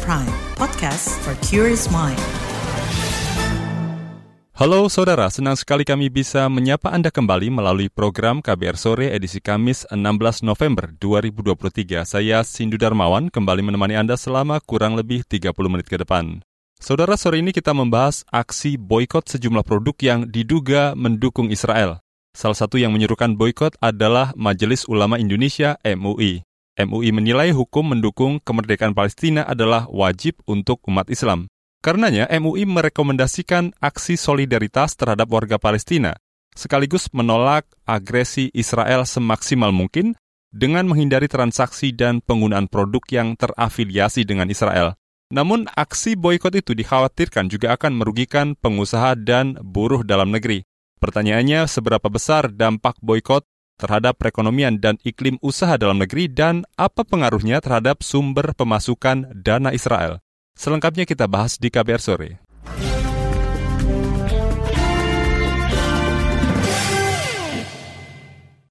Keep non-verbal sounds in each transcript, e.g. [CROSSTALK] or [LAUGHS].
Prime, podcast for curious mind. Halo saudara, senang sekali kami bisa menyapa Anda kembali melalui program KBR Sore edisi Kamis 16 November 2023. Saya Sindu Darmawan kembali menemani Anda selama kurang lebih 30 menit ke depan. Saudara, sore ini kita membahas aksi boykot sejumlah produk yang diduga mendukung Israel. Salah satu yang menyuruhkan boykot adalah Majelis Ulama Indonesia MUI. MUI menilai hukum mendukung kemerdekaan Palestina adalah wajib untuk umat Islam. Karenanya, MUI merekomendasikan aksi solidaritas terhadap warga Palestina, sekaligus menolak agresi Israel semaksimal mungkin dengan menghindari transaksi dan penggunaan produk yang terafiliasi dengan Israel. Namun, aksi boykot itu dikhawatirkan juga akan merugikan pengusaha dan buruh dalam negeri. Pertanyaannya, seberapa besar dampak boykot terhadap perekonomian dan iklim usaha dalam negeri dan apa pengaruhnya terhadap sumber pemasukan dana Israel. Selengkapnya kita bahas di KBR sore.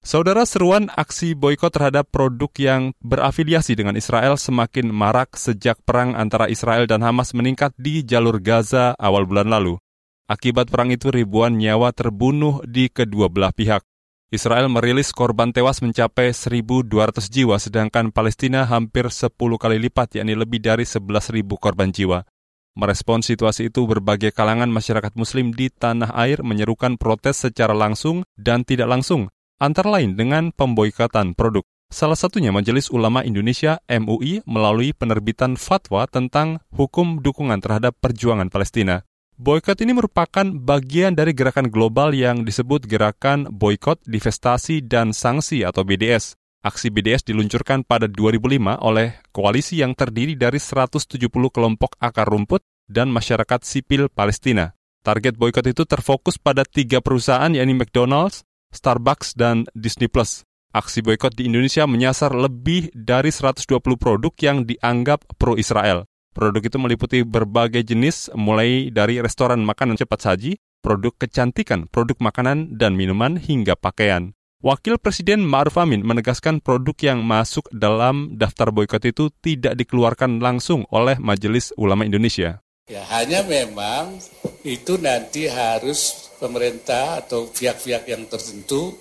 Saudara seruan aksi boykot terhadap produk yang berafiliasi dengan Israel semakin marak sejak perang antara Israel dan Hamas meningkat di jalur Gaza awal bulan lalu. Akibat perang itu ribuan nyawa terbunuh di kedua belah pihak. Israel merilis korban tewas mencapai 1.200 jiwa, sedangkan Palestina hampir 10 kali lipat, yakni lebih dari 11.000 korban jiwa. Merespon situasi itu, berbagai kalangan masyarakat Muslim di tanah air menyerukan protes secara langsung dan tidak langsung, antara lain dengan pemboikatan produk. Salah satunya Majelis Ulama Indonesia MUI melalui penerbitan fatwa tentang hukum dukungan terhadap perjuangan Palestina. Boykot ini merupakan bagian dari gerakan global yang disebut Gerakan Boykot, Divestasi, dan Sanksi atau BDS. Aksi BDS diluncurkan pada 2005 oleh koalisi yang terdiri dari 170 kelompok akar rumput dan masyarakat sipil Palestina. Target boykot itu terfokus pada tiga perusahaan yakni McDonald's, Starbucks, dan Disney+. Plus. Aksi boykot di Indonesia menyasar lebih dari 120 produk yang dianggap pro-Israel. Produk itu meliputi berbagai jenis, mulai dari restoran makanan cepat saji, produk kecantikan, produk makanan dan minuman, hingga pakaian. Wakil Presiden Ma'ruf Amin menegaskan produk yang masuk dalam daftar boykot itu tidak dikeluarkan langsung oleh Majelis Ulama Indonesia. Ya, hanya memang itu nanti harus pemerintah atau pihak-pihak yang tertentu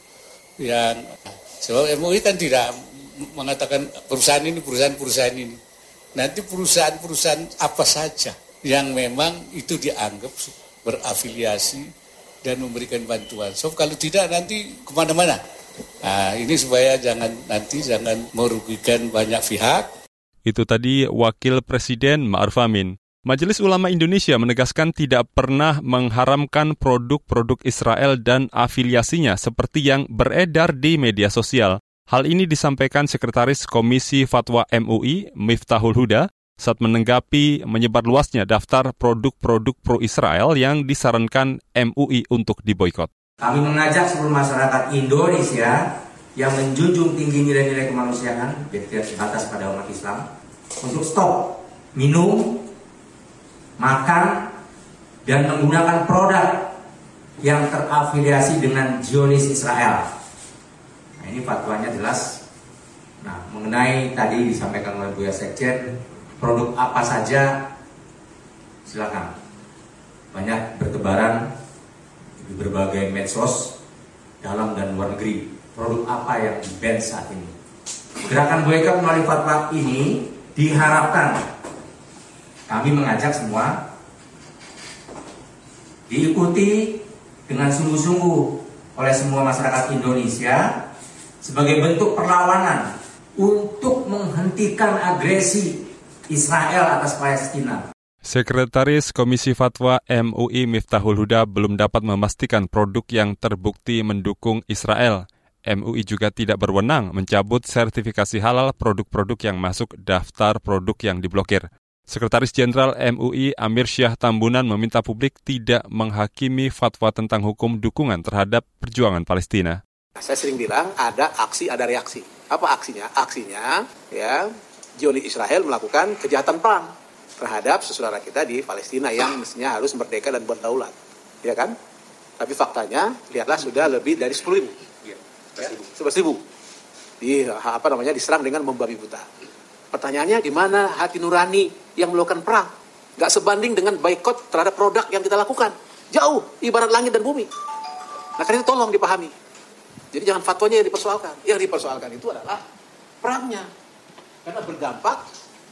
yang sebab MUI kan tidak mengatakan perusahaan ini, perusahaan-perusahaan ini nanti perusahaan-perusahaan apa saja yang memang itu dianggap berafiliasi dan memberikan bantuan. So kalau tidak nanti ke mana-mana. Nah, ini supaya jangan nanti jangan merugikan banyak pihak. Itu tadi Wakil Presiden Ma'ruf Amin. Majelis Ulama Indonesia menegaskan tidak pernah mengharamkan produk-produk Israel dan afiliasinya seperti yang beredar di media sosial. Hal ini disampaikan Sekretaris Komisi Fatwa MUI, Miftahul Huda, saat menanggapi menyebar luasnya daftar produk-produk pro-Israel yang disarankan MUI untuk diboykot. Kami mengajak seluruh masyarakat Indonesia yang menjunjung tinggi nilai-nilai kemanusiaan, tidak batas pada umat Islam, untuk stop minum, makan, dan menggunakan produk yang terafiliasi dengan Zionis Israel Nah ini fatwanya jelas. Nah mengenai tadi disampaikan oleh Buya Sekjen, produk apa saja silakan. Banyak bertebaran di berbagai medsos dalam dan luar negeri. Produk apa yang di saat ini? Gerakan boykot melalui fatwa ini diharapkan kami mengajak semua diikuti dengan sungguh-sungguh oleh semua masyarakat Indonesia sebagai bentuk perlawanan untuk menghentikan agresi Israel atas Palestina. Sekretaris Komisi Fatwa MUI Miftahul Huda belum dapat memastikan produk yang terbukti mendukung Israel. MUI juga tidak berwenang mencabut sertifikasi halal produk-produk yang masuk daftar produk yang diblokir. Sekretaris Jenderal MUI Amir Syah Tambunan meminta publik tidak menghakimi fatwa tentang hukum dukungan terhadap perjuangan Palestina. Saya sering bilang ada aksi, ada reaksi. Apa aksinya? Aksinya ya Zionis Israel melakukan kejahatan perang terhadap saudara kita di Palestina yang mestinya harus merdeka dan berdaulat. Ya kan? Tapi faktanya, lihatlah sudah lebih dari 10 ribu. Ya, 11 ribu. Di, apa namanya, diserang dengan membabi buta. Pertanyaannya, di mana hati nurani yang melakukan perang. Nggak sebanding dengan boykot terhadap produk yang kita lakukan. Jauh, ibarat langit dan bumi. Nah, karena itu tolong dipahami. Jadi jangan fatwanya yang dipersoalkan. Yang dipersoalkan itu adalah perangnya. Karena berdampak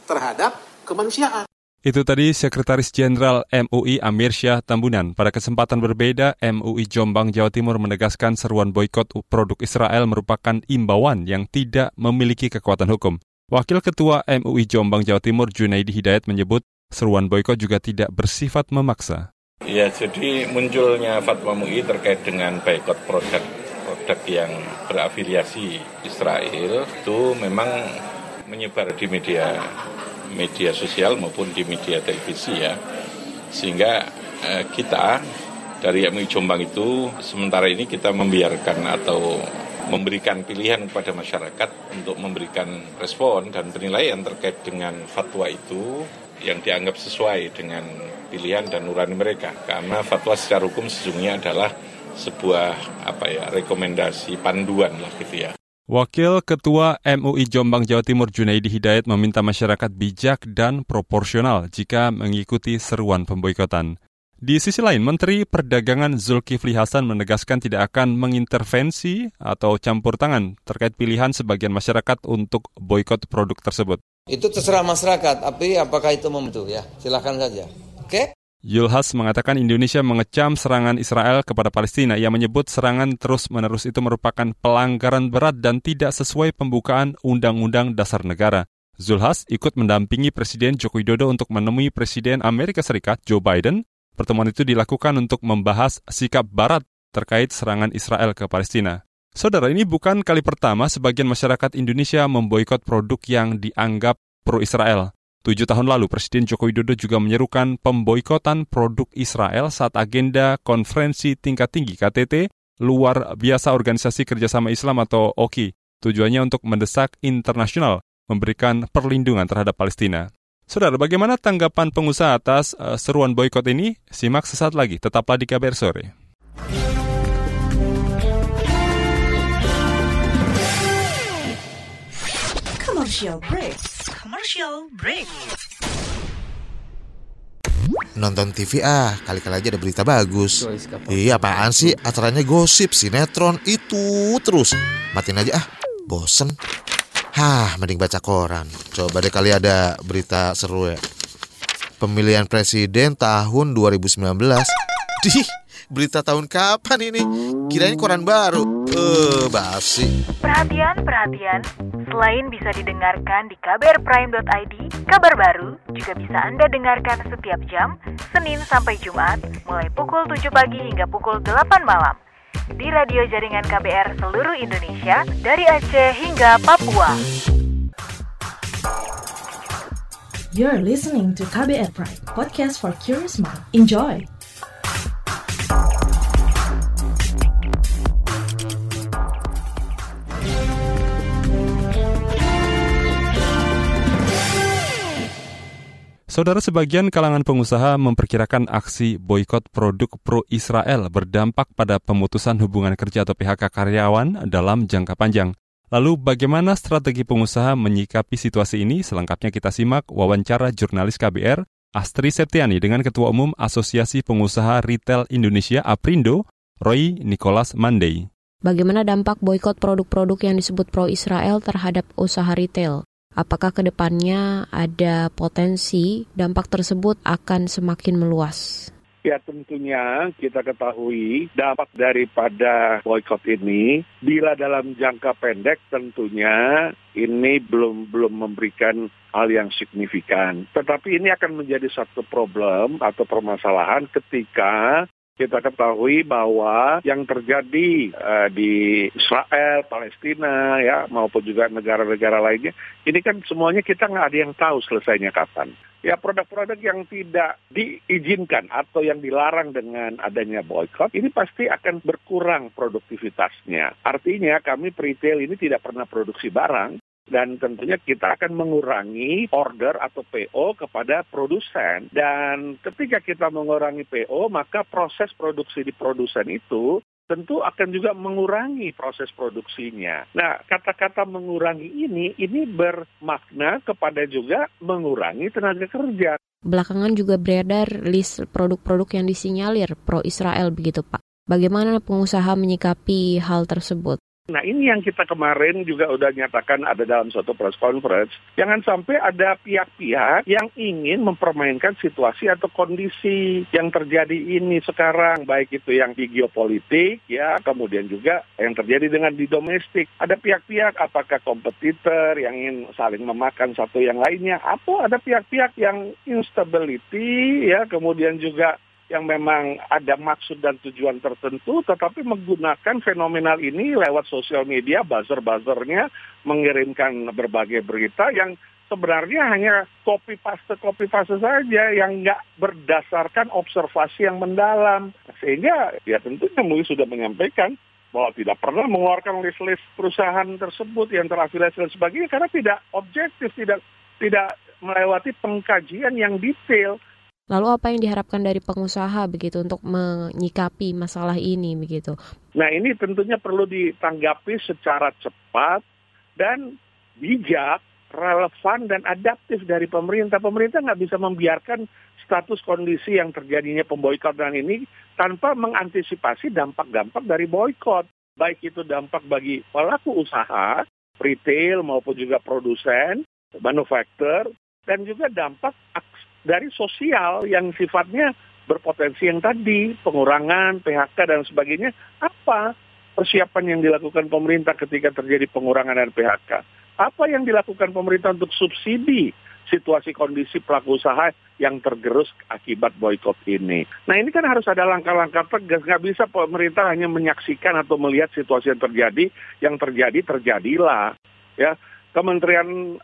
terhadap kemanusiaan. Itu tadi Sekretaris Jenderal MUI Amir Syah Tambunan. Pada kesempatan berbeda, MUI Jombang, Jawa Timur menegaskan seruan boykot produk Israel merupakan imbauan yang tidak memiliki kekuatan hukum. Wakil Ketua MUI Jombang, Jawa Timur, Junaidi Hidayat menyebut seruan boykot juga tidak bersifat memaksa. Ya, jadi munculnya fatwa MUI terkait dengan boykot produk produk yang berafiliasi Israel itu memang menyebar di media media sosial maupun di media televisi ya. Sehingga eh, kita dari MUI Jombang itu sementara ini kita membiarkan atau memberikan pilihan kepada masyarakat untuk memberikan respon dan penilaian terkait dengan fatwa itu yang dianggap sesuai dengan pilihan dan nurani mereka. Karena fatwa secara hukum sesungguhnya adalah sebuah apa ya rekomendasi panduan lah gitu ya. Wakil Ketua MUI Jombang Jawa Timur Junaidi Hidayat meminta masyarakat bijak dan proporsional jika mengikuti seruan pemboikotan. Di sisi lain, Menteri Perdagangan Zulkifli Hasan menegaskan tidak akan mengintervensi atau campur tangan terkait pilihan sebagian masyarakat untuk boikot produk tersebut. Itu terserah masyarakat, tapi apakah itu membantu ya? Silahkan saja. Oke? Okay? Yulhas mengatakan Indonesia mengecam serangan Israel kepada Palestina. Ia menyebut serangan terus-menerus itu merupakan pelanggaran berat dan tidak sesuai pembukaan Undang-Undang Dasar Negara. Zulhas ikut mendampingi Presiden Joko Widodo untuk menemui Presiden Amerika Serikat Joe Biden. Pertemuan itu dilakukan untuk membahas sikap Barat terkait serangan Israel ke Palestina. Saudara, ini bukan kali pertama sebagian masyarakat Indonesia memboikot produk yang dianggap pro-Israel. Tujuh tahun lalu, Presiden Joko Widodo juga menyerukan pemboikotan produk Israel saat agenda konferensi tingkat tinggi KTT luar biasa Organisasi Kerjasama Islam atau OKI. Tujuannya untuk mendesak internasional memberikan perlindungan terhadap Palestina. Saudara, bagaimana tanggapan pengusaha atas uh, seruan boykot ini? Simak sesaat lagi, tetaplah di KBR Sore. Commercial break. Commercial break. Nonton TV ah, kali-kali aja ada berita bagus. Iya apaan sih? Acaranya gosip, sinetron, itu terus. Matiin aja ah, bosen. Hah, mending baca koran. Coba deh kali ada berita seru ya. Pemilihan presiden tahun 2019. [LAUGHS] Dih, berita tahun kapan ini? Kirain koran baru. Eh, uh, basi. Perhatian, perhatian. Selain bisa didengarkan di kbrprime.id, kabar baru juga bisa Anda dengarkan setiap jam, Senin sampai Jumat, mulai pukul 7 pagi hingga pukul 8 malam. Di radio jaringan KBR seluruh Indonesia, dari Aceh hingga Papua. You're listening to KBR Prime, podcast for curious mind. Enjoy! Saudara sebagian kalangan pengusaha memperkirakan aksi boykot produk pro-Israel berdampak pada pemutusan hubungan kerja atau PHK karyawan dalam jangka panjang. Lalu bagaimana strategi pengusaha menyikapi situasi ini? Selengkapnya kita simak wawancara jurnalis KBR Astri Septiani dengan Ketua Umum Asosiasi Pengusaha Retail Indonesia Aprindo, Roy Nicholas Mandey. Bagaimana dampak boykot produk-produk yang disebut pro-Israel terhadap usaha retail? Apakah ke depannya ada potensi dampak tersebut akan semakin meluas? Ya tentunya kita ketahui dampak daripada boykot ini bila dalam jangka pendek tentunya ini belum belum memberikan hal yang signifikan. Tetapi ini akan menjadi satu problem atau permasalahan ketika kita ketahui bahwa yang terjadi uh, di Israel, Palestina, ya maupun juga negara-negara lainnya, ini kan semuanya kita nggak ada yang tahu selesainya kapan. Ya produk-produk yang tidak diizinkan atau yang dilarang dengan adanya boykot, ini pasti akan berkurang produktivitasnya. Artinya kami retail ini tidak pernah produksi barang, dan tentunya kita akan mengurangi order atau PO kepada produsen dan ketika kita mengurangi PO maka proses produksi di produsen itu tentu akan juga mengurangi proses produksinya. Nah, kata-kata mengurangi ini, ini bermakna kepada juga mengurangi tenaga kerja. Belakangan juga beredar list produk-produk yang disinyalir pro-Israel begitu Pak. Bagaimana pengusaha menyikapi hal tersebut? Nah ini yang kita kemarin juga udah nyatakan ada dalam suatu press conference. Jangan sampai ada pihak-pihak yang ingin mempermainkan situasi atau kondisi yang terjadi ini sekarang. Baik itu yang di geopolitik ya, kemudian juga yang terjadi dengan di domestik. Ada pihak-pihak apakah kompetitor yang ingin saling memakan satu yang lainnya. Atau ada pihak-pihak yang instability ya, kemudian juga yang memang ada maksud dan tujuan tertentu, tetapi menggunakan fenomenal ini lewat sosial media, buzzer-buzzernya, mengirimkan berbagai berita yang sebenarnya hanya copy paste copy paste saja yang nggak berdasarkan observasi yang mendalam. Sehingga ya tentunya MUI sudah menyampaikan bahwa tidak pernah mengeluarkan list-list perusahaan tersebut yang terafiliasi dan sebagainya karena tidak objektif tidak tidak melewati pengkajian yang detail Lalu apa yang diharapkan dari pengusaha begitu untuk menyikapi masalah ini begitu? Nah ini tentunya perlu ditanggapi secara cepat dan bijak, relevan dan adaptif dari pemerintah. Pemerintah nggak bisa membiarkan status kondisi yang terjadinya pemboikotan ini tanpa mengantisipasi dampak-dampak dari boykot. Baik itu dampak bagi pelaku usaha, retail maupun juga produsen, manufaktur, dan juga dampak dari sosial yang sifatnya berpotensi yang tadi, pengurangan, PHK dan sebagainya, apa persiapan yang dilakukan pemerintah ketika terjadi pengurangan dan PHK? Apa yang dilakukan pemerintah untuk subsidi situasi kondisi pelaku usaha yang tergerus akibat boykot ini. Nah ini kan harus ada langkah-langkah tegas. Nggak bisa pemerintah hanya menyaksikan atau melihat situasi yang terjadi. Yang terjadi, terjadilah. Ya, Kementerian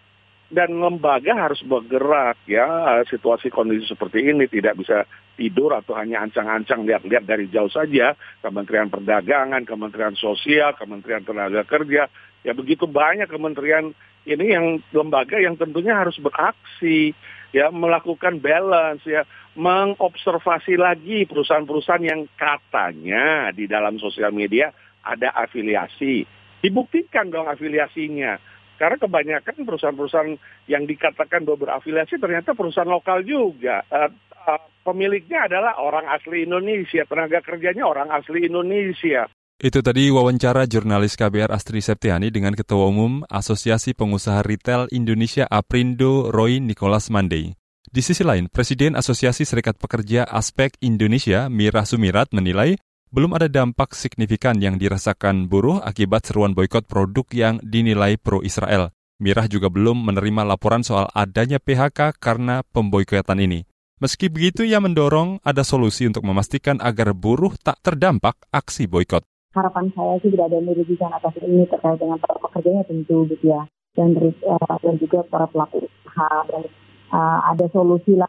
dan lembaga harus bergerak ya. Situasi kondisi seperti ini tidak bisa tidur atau hanya ancang-ancang lihat-lihat dari jauh saja. Kementerian Perdagangan, Kementerian Sosial, Kementerian Tenaga Kerja. Ya begitu banyak kementerian ini yang lembaga yang tentunya harus beraksi ya melakukan balance ya. Mengobservasi lagi perusahaan-perusahaan yang katanya di dalam sosial media ada afiliasi. Dibuktikan dong afiliasinya karena kebanyakan perusahaan-perusahaan yang dikatakan berafiliasi ternyata perusahaan lokal juga. Uh, uh, pemiliknya adalah orang asli Indonesia, tenaga kerjanya orang asli Indonesia. Itu tadi wawancara jurnalis KBR Astri Septiani dengan Ketua Umum Asosiasi Pengusaha Retail Indonesia Aprindo Roy Nicholas Mandey. Di sisi lain, Presiden Asosiasi Serikat Pekerja Aspek Indonesia Mira Sumirat menilai belum ada dampak signifikan yang dirasakan buruh akibat seruan boykot produk yang dinilai pro-Israel. Mirah juga belum menerima laporan soal adanya PHK karena pemboikotan ini. Meski begitu, ia mendorong ada solusi untuk memastikan agar buruh tak terdampak aksi boykot. Harapan saya sih tidak ada merugikan atas ini terkait dengan para pekerjanya tentu gitu ya. Dan, uh, dan juga para pelaku usaha dan uh, ada solusi lah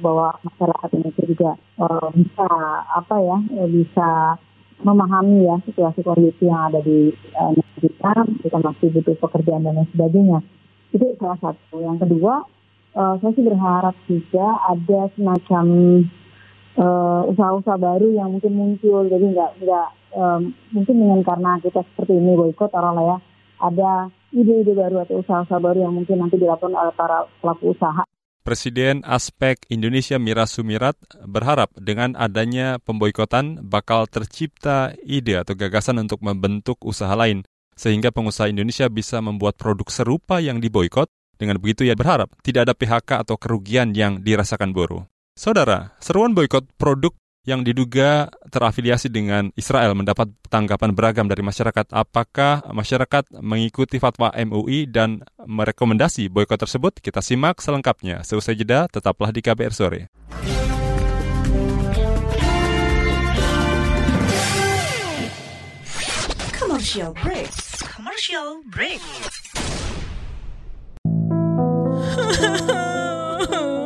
bahwa masyarakat Indonesia juga uh, bisa apa ya bisa memahami ya situasi kondisi yang ada di uh, kita kita masih butuh pekerjaan dan lain sebagainya. Itu salah satu. Yang kedua uh, saya sih berharap juga ada semacam usaha-usaha baru yang mungkin muncul. Jadi nggak nggak um, mungkin dengan karena kita seperti ini boykot orang lah ya ada ide-ide baru atau usaha-usaha baru yang mungkin nanti dilakukan oleh para pelaku usaha Presiden Aspek Indonesia Mira Sumirat berharap dengan adanya pemboikotan bakal tercipta ide atau gagasan untuk membentuk usaha lain sehingga pengusaha Indonesia bisa membuat produk serupa yang diboikot. Dengan begitu ia berharap tidak ada PHK atau kerugian yang dirasakan buruh. Saudara, seruan boikot produk yang diduga terafiliasi dengan Israel mendapat tanggapan beragam dari masyarakat. Apakah masyarakat mengikuti fatwa MUI dan merekomendasi boykot tersebut? Kita simak selengkapnya. Seusai jeda, tetaplah di KBR sore. Commercial break. Commercial break. [LAUGHS]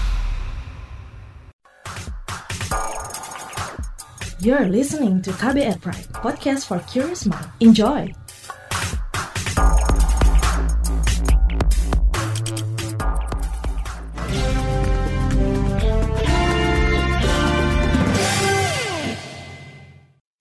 You're listening to KBR Pride, podcast for curious mind. Enjoy!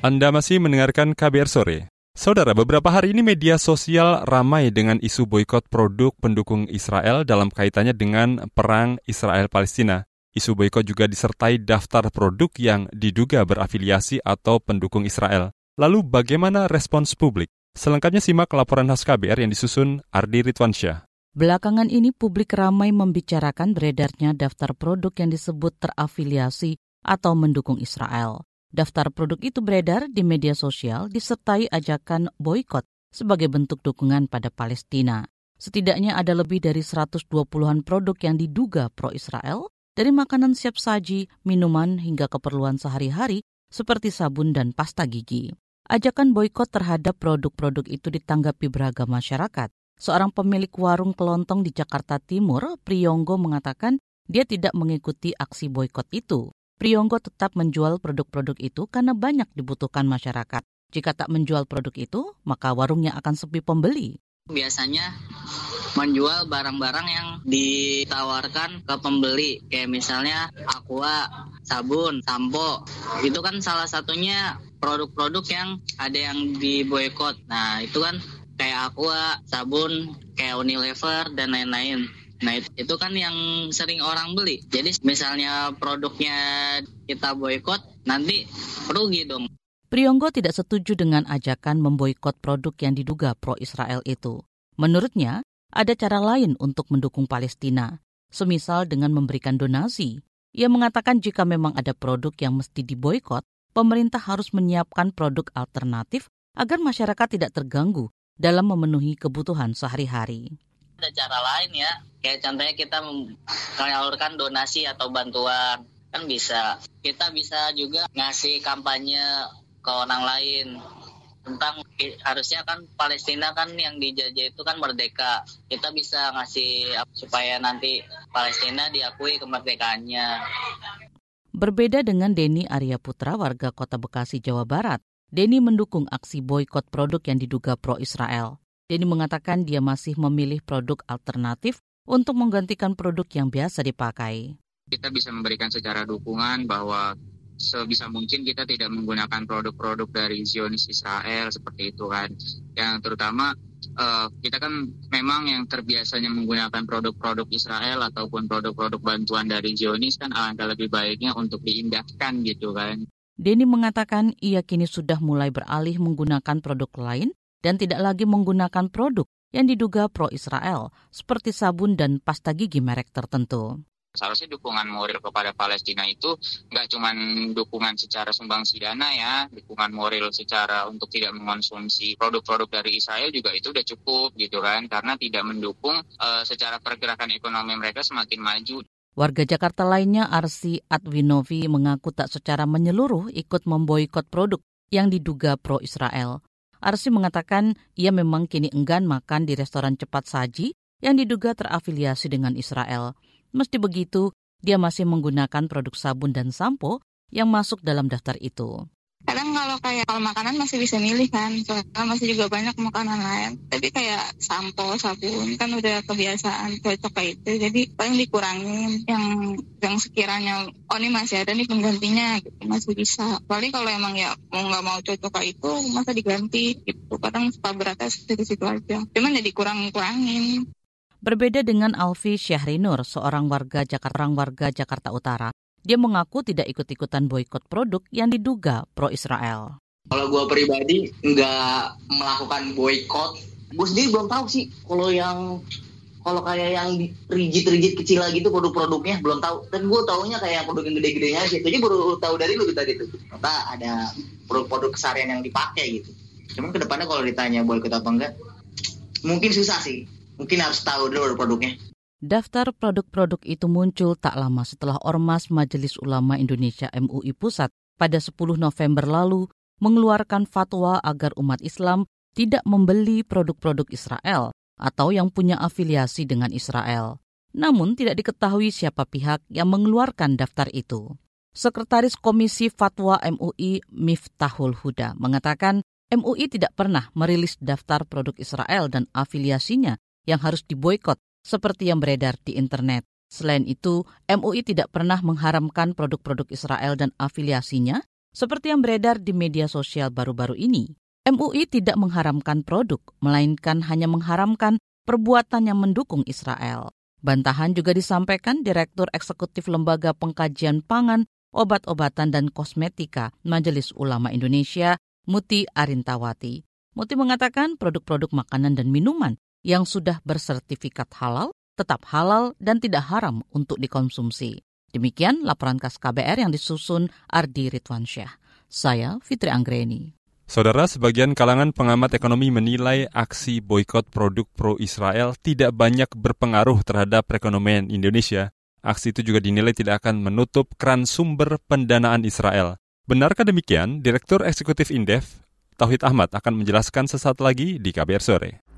Anda masih mendengarkan KBR Sore. Saudara, beberapa hari ini media sosial ramai dengan isu boykot produk pendukung Israel dalam kaitannya dengan perang Israel-Palestina. Isu boykot juga disertai daftar produk yang diduga berafiliasi atau pendukung Israel. Lalu bagaimana respons publik? Selengkapnya simak laporan khas KBR yang disusun Ardi Ritwansyah. Belakangan ini publik ramai membicarakan beredarnya daftar produk yang disebut terafiliasi atau mendukung Israel. Daftar produk itu beredar di media sosial disertai ajakan boykot sebagai bentuk dukungan pada Palestina. Setidaknya ada lebih dari 120-an produk yang diduga pro-Israel, dari makanan siap saji, minuman, hingga keperluan sehari-hari seperti sabun dan pasta gigi. Ajakan boykot terhadap produk-produk itu ditanggapi beragam masyarakat. Seorang pemilik warung kelontong di Jakarta Timur, Priyonggo mengatakan dia tidak mengikuti aksi boykot itu. Priyonggo tetap menjual produk-produk itu karena banyak dibutuhkan masyarakat. Jika tak menjual produk itu, maka warungnya akan sepi pembeli. Biasanya menjual barang-barang yang ditawarkan ke pembeli, kayak misalnya aqua, sabun, sampo. Itu kan salah satunya produk-produk yang ada yang diboykot. Nah, itu kan kayak aqua, sabun, kayak Unilever dan lain-lain. Nah itu kan yang sering orang beli. Jadi misalnya produknya kita boykot, nanti rugi dong. Priyonggo tidak setuju dengan ajakan memboikot produk yang diduga pro-Israel itu. Menurutnya, ada cara lain untuk mendukung Palestina, semisal dengan memberikan donasi. Ia mengatakan jika memang ada produk yang mesti diboikot, pemerintah harus menyiapkan produk alternatif agar masyarakat tidak terganggu dalam memenuhi kebutuhan sehari-hari ada cara lain ya kayak contohnya kita menyalurkan donasi atau bantuan kan bisa kita bisa juga ngasih kampanye ke orang lain tentang harusnya kan Palestina kan yang dijajah itu kan merdeka kita bisa ngasih supaya nanti Palestina diakui kemerdekaannya Berbeda dengan Denny Arya Putra warga kota Bekasi Jawa Barat Denny mendukung aksi boykot produk yang diduga pro-Israel. Denny mengatakan dia masih memilih produk alternatif untuk menggantikan produk yang biasa dipakai. Kita bisa memberikan secara dukungan bahwa sebisa mungkin kita tidak menggunakan produk-produk dari Zionis Israel seperti itu kan. Yang terutama uh, kita kan memang yang terbiasanya menggunakan produk-produk Israel ataupun produk-produk bantuan dari Zionis kan alangkah lebih baiknya untuk diindahkan gitu kan. Denny mengatakan ia kini sudah mulai beralih menggunakan produk lain dan tidak lagi menggunakan produk yang diduga pro-Israel seperti sabun dan pasta gigi merek tertentu. Seharusnya dukungan moral kepada Palestina itu nggak cuma dukungan secara sumbangsi dana ya, dukungan moral secara untuk tidak mengonsumsi produk-produk dari Israel juga itu udah cukup gitu kan, karena tidak mendukung uh, secara pergerakan ekonomi mereka semakin maju. Warga Jakarta lainnya Arsi Adwinovi mengaku tak secara menyeluruh ikut memboikot produk yang diduga pro-Israel. Arsi mengatakan ia memang kini enggan makan di restoran cepat saji yang diduga terafiliasi dengan Israel. Meski begitu, dia masih menggunakan produk sabun dan sampo yang masuk dalam daftar itu. Kadang kalau kayak kalau makanan masih bisa milih kan, soalnya masih juga banyak makanan lain. Tapi kayak sampo, sabun kan udah kebiasaan cocok kayak itu, jadi paling dikurangin yang yang sekiranya oh ini masih ada nih penggantinya gitu masih bisa. Paling kalau emang ya mau nggak mau cocok kayak itu masa diganti gitu. Kadang suka beratnya di situ aja. Cuman jadi kurang-kurangin. Berbeda dengan Alfi Syahrinur, seorang warga Jakarta, warga Jakarta Utara. Dia mengaku tidak ikut-ikutan boykot produk yang diduga pro-Israel. Kalau gue pribadi nggak melakukan boykot, gue sendiri belum tahu sih kalau yang kalau kayak yang rigid-rigid kecil lagi tuh produk-produknya belum tahu. Dan gue taunya kayak produk yang gede-gedenya aja. Itu aja baru tahu dari lu tadi tuh. Ternyata ada produk-produk keseharian yang dipakai gitu. Cuman ke depannya kalau ditanya boykot apa enggak, mungkin susah sih. Mungkin harus tahu dulu produknya. Daftar produk-produk itu muncul tak lama setelah Ormas Majelis Ulama Indonesia MUI Pusat pada 10 November lalu mengeluarkan fatwa agar umat Islam tidak membeli produk-produk Israel atau yang punya afiliasi dengan Israel. Namun tidak diketahui siapa pihak yang mengeluarkan daftar itu. Sekretaris Komisi Fatwa MUI Miftahul Huda mengatakan MUI tidak pernah merilis daftar produk Israel dan afiliasinya yang harus diboykot seperti yang beredar di internet. Selain itu, MUI tidak pernah mengharamkan produk-produk Israel dan afiliasinya seperti yang beredar di media sosial baru-baru ini, MUI tidak mengharamkan produk, melainkan hanya mengharamkan perbuatan yang mendukung Israel. Bantahan juga disampaikan Direktur Eksekutif Lembaga Pengkajian Pangan, Obat-obatan dan Kosmetika Majelis Ulama Indonesia, Muti Arintawati. Muti mengatakan produk-produk makanan dan minuman yang sudah bersertifikat halal tetap halal dan tidak haram untuk dikonsumsi. Demikian laporan khas KBR yang disusun Ardi Ridwansyah. Saya Fitri Anggreni. Saudara, sebagian kalangan pengamat ekonomi menilai aksi boykot produk pro-Israel tidak banyak berpengaruh terhadap perekonomian Indonesia. Aksi itu juga dinilai tidak akan menutup keran sumber pendanaan Israel. Benarkah demikian? Direktur Eksekutif Indef, Tauhid Ahmad akan menjelaskan sesaat lagi di KBR Sore.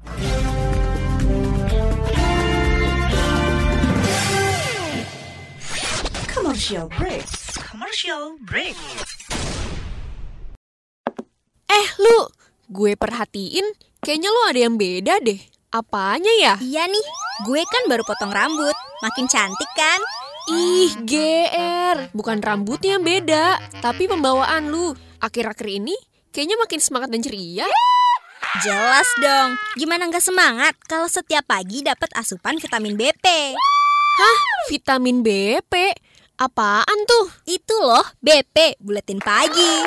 Commercial break. Commercial break. Eh, lu, gue perhatiin kayaknya lu ada yang beda deh. Apanya ya? Iya nih, gue kan baru potong rambut. Makin cantik kan? Ih, GR. Bukan rambutnya yang beda, tapi pembawaan lu. Akhir-akhir ini kayaknya makin semangat dan ceria. Jelas dong. Gimana nggak semangat kalau setiap pagi dapat asupan vitamin BP? Hah? Vitamin BP? Apaan tuh? Itu loh, BP, buletin pagi.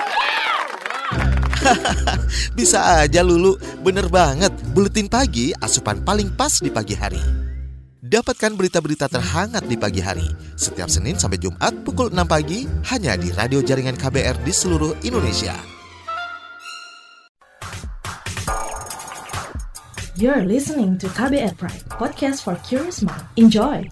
[LAUGHS] Bisa aja Lulu, bener banget. Buletin pagi asupan paling pas di pagi hari. Dapatkan berita-berita terhangat di pagi hari. Setiap Senin sampai Jumat pukul 6 pagi hanya di radio jaringan KBR di seluruh Indonesia. You're listening to KBR Pride, podcast for curious mind. Enjoy!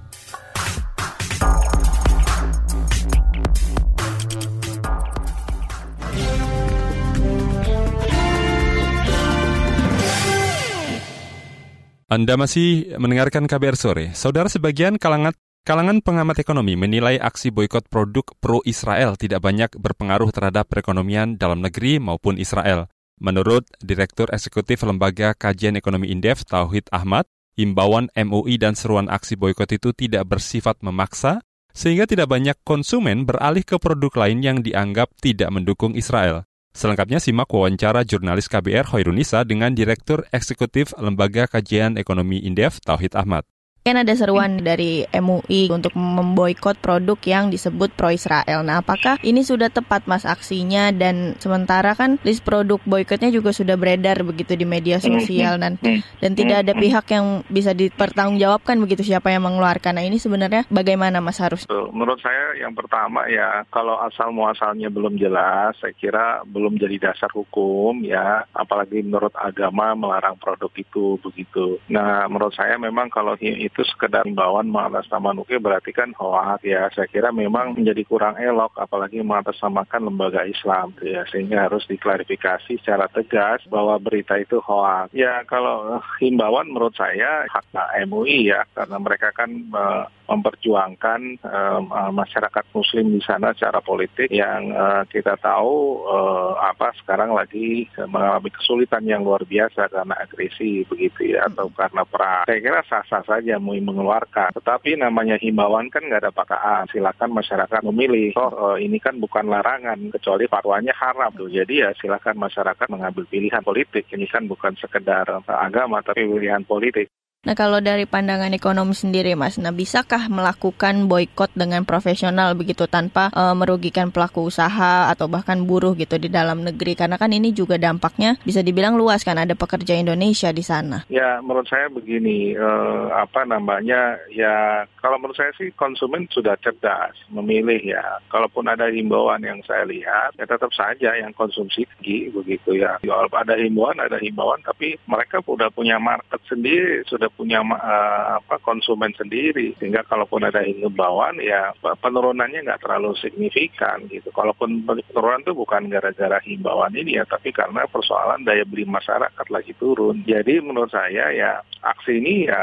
Anda masih mendengarkan KBR sore. Saudara sebagian kalangan kalangan pengamat ekonomi menilai aksi boykot produk pro-Israel tidak banyak berpengaruh terhadap perekonomian dalam negeri maupun Israel. Menurut Direktur Eksekutif Lembaga Kajian Ekonomi Indef Tauhid Ahmad, imbauan MUI dan seruan aksi boykot itu tidak bersifat memaksa, sehingga tidak banyak konsumen beralih ke produk lain yang dianggap tidak mendukung Israel. Selengkapnya simak wawancara jurnalis KBR Hoirunisa dengan Direktur Eksekutif Lembaga Kajian Ekonomi Indef Tauhid Ahmad. Kan ada seruan dari MUI untuk memboikot produk yang disebut pro-Israel. Nah, apakah ini sudah tepat mas aksinya dan sementara kan list produk boikotnya juga sudah beredar begitu di media sosial dan dan tidak ada pihak yang bisa dipertanggungjawabkan begitu siapa yang mengeluarkan. Nah, ini sebenarnya bagaimana Mas Harus? Menurut saya yang pertama ya kalau asal muasalnya belum jelas, saya kira belum jadi dasar hukum ya, apalagi menurut agama melarang produk itu begitu. Nah, menurut saya memang kalau itu sekedar imbauan mengatasnamakan berarti kan hoak ya. Saya kira memang menjadi kurang elok apalagi mengatasnamakan lembaga Islam ya. Sehingga harus diklarifikasi secara tegas bahwa berita itu hoak. Ya kalau himbauan menurut saya hak MUI ya karena mereka kan uh, memperjuangkan uh, masyarakat muslim di sana secara politik yang uh, kita tahu uh, apa sekarang lagi mengalami kesulitan yang luar biasa karena agresi begitu ya atau karena perang. Saya kira sah-sah saja MUI mengeluarkan. Tetapi namanya himbauan kan nggak ada pakaan. Silakan masyarakat memilih. Oh ini kan bukan larangan kecuali fatwanya haram tuh. Jadi ya silakan masyarakat mengambil pilihan politik. Ini kan bukan sekedar agama tapi pilihan politik. Nah kalau dari pandangan ekonomi sendiri Mas, nah bisakah melakukan boykot dengan profesional begitu tanpa e, merugikan pelaku usaha atau bahkan buruh gitu di dalam negeri? Karena kan ini juga dampaknya bisa dibilang luas kan ada pekerja Indonesia di sana. Ya menurut saya begini, e, apa namanya ya kalau menurut saya sih konsumen sudah cerdas memilih ya. Kalaupun ada himbauan yang saya lihat, ya tetap saja yang konsumsi tinggi begitu ya. Ada himbauan, ada himbauan, tapi mereka sudah punya market sendiri, sudah punya uh, apa konsumen sendiri sehingga kalaupun ada himbauan ya penurunannya nggak terlalu signifikan gitu. Kalaupun penurunan itu bukan gara-gara himbauan ini ya, tapi karena persoalan daya beli masyarakat lagi turun. Jadi menurut saya ya aksi ini ya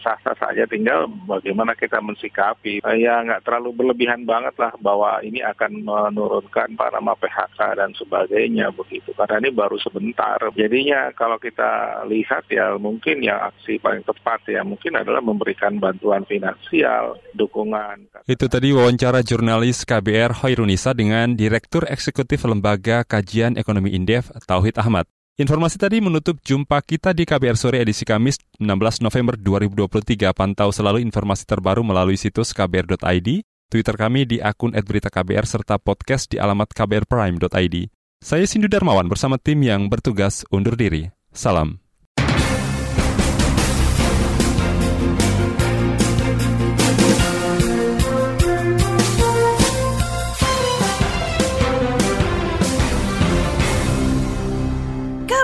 sah-sah saja, tinggal bagaimana kita mensikapi. Ya nggak terlalu berlebihan banget lah bahwa ini akan menurunkan para PHK dan sebagainya begitu. Karena ini baru sebentar. Jadinya kalau kita lihat ya mungkin yang aksi paling tepat ya mungkin adalah memberikan bantuan finansial, dukungan. Itu tadi wawancara jurnalis KBR Hoirunisa dengan Direktur Eksekutif Lembaga Kajian Ekonomi Indef, Tauhid Ahmad. Informasi tadi menutup jumpa kita di KBR Sore edisi Kamis 16 November 2023. Pantau selalu informasi terbaru melalui situs kbr.id, Twitter kami di akun @beritaKBR serta podcast di alamat kbrprime.id. Saya Sindu Darmawan bersama tim yang bertugas undur diri. Salam.